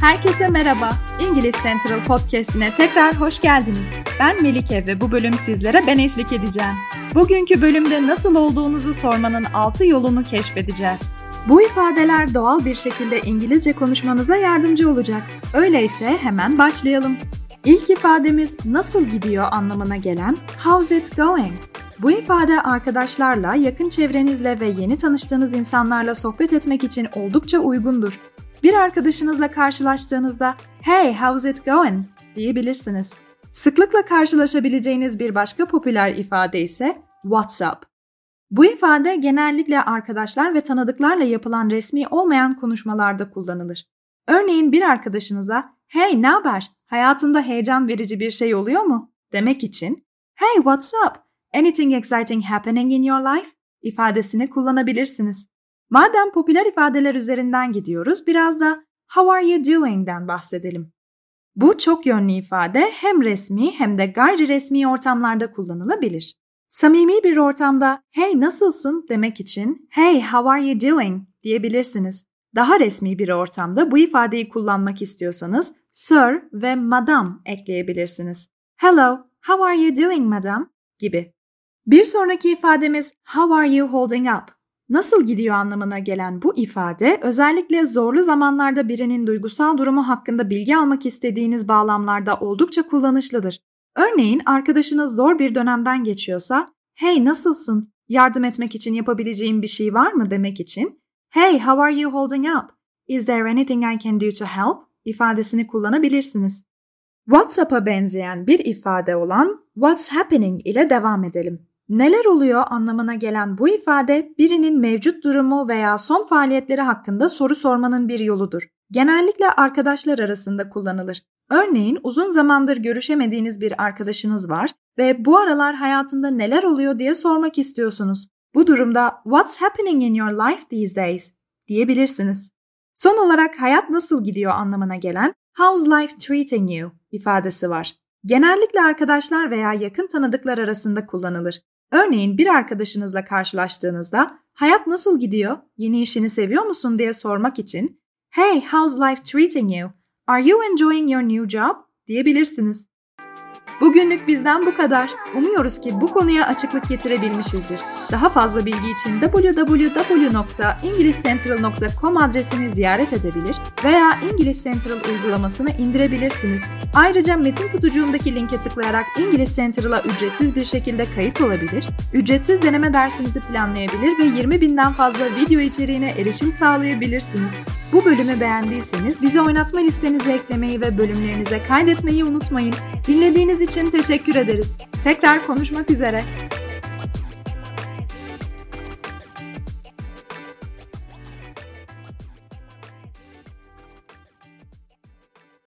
Herkese merhaba. İngiliz Central Podcast'ine tekrar hoş geldiniz. Ben Melike ve bu bölüm sizlere ben eşlik edeceğim. Bugünkü bölümde nasıl olduğunuzu sormanın 6 yolunu keşfedeceğiz. Bu ifadeler doğal bir şekilde İngilizce konuşmanıza yardımcı olacak. Öyleyse hemen başlayalım. İlk ifademiz nasıl gidiyor anlamına gelen how's it going? Bu ifade arkadaşlarla, yakın çevrenizle ve yeni tanıştığınız insanlarla sohbet etmek için oldukça uygundur. Bir arkadaşınızla karşılaştığınızda "Hey, how's it going?" diyebilirsiniz. Sıklıkla karşılaşabileceğiniz bir başka popüler ifade ise "What's up?" Bu ifade genellikle arkadaşlar ve tanıdıklarla yapılan resmi olmayan konuşmalarda kullanılır. Örneğin bir arkadaşınıza "Hey, ne haber? Hayatında heyecan verici bir şey oluyor mu?" demek için "Hey, what's up? Anything exciting happening in your life?" ifadesini kullanabilirsiniz. Madem popüler ifadeler üzerinden gidiyoruz, biraz da "How are you doing?"den bahsedelim. Bu çok yönlü ifade hem resmi hem de gayri resmi ortamlarda kullanılabilir. Samimi bir ortamda "Hey nasılsın?" demek için "Hey how are you doing?" diyebilirsiniz. Daha resmi bir ortamda bu ifadeyi kullanmak istiyorsanız sir ve madam ekleyebilirsiniz. Hello, how are you doing madam? gibi. Bir sonraki ifademiz how are you holding up? Nasıl gidiyor anlamına gelen bu ifade özellikle zorlu zamanlarda birinin duygusal durumu hakkında bilgi almak istediğiniz bağlamlarda oldukça kullanışlıdır. Örneğin arkadaşınız zor bir dönemden geçiyorsa, "Hey nasılsın? Yardım etmek için yapabileceğim bir şey var mı?" demek için "Hey, how are you holding up? Is there anything I can do to help?" ifadesini kullanabilirsiniz. WhatsApp'a benzeyen bir ifade olan what's happening ile devam edelim. Neler oluyor anlamına gelen bu ifade birinin mevcut durumu veya son faaliyetleri hakkında soru sormanın bir yoludur. Genellikle arkadaşlar arasında kullanılır. Örneğin uzun zamandır görüşemediğiniz bir arkadaşınız var ve bu aralar hayatında neler oluyor diye sormak istiyorsunuz. Bu durumda "What's happening in your life these days?" diyebilirsiniz. Son olarak hayat nasıl gidiyor anlamına gelen "How's life treating you?" ifadesi var. Genellikle arkadaşlar veya yakın tanıdıklar arasında kullanılır. Örneğin bir arkadaşınızla karşılaştığınızda hayat nasıl gidiyor, yeni işini seviyor musun diye sormak için Hey, how's life treating you? Are you enjoying your new job? diyebilirsiniz. Bugünlük bizden bu kadar. Umuyoruz ki bu konuya açıklık getirebilmişizdir. Daha fazla bilgi için www.englishcentral.com adresini ziyaret edebilir veya İngiliz Central uygulamasını indirebilirsiniz. Ayrıca metin kutucuğundaki linke tıklayarak İngiliz Central'a ücretsiz bir şekilde kayıt olabilir, ücretsiz deneme dersinizi planlayabilir ve 20 binden fazla video içeriğine erişim sağlayabilirsiniz. Bu bölümü beğendiyseniz bizi oynatma listenize eklemeyi ve bölümlerinize kaydetmeyi unutmayın. Dinlediğiniz için teşekkür ederiz. Tekrar konuşmak üzere.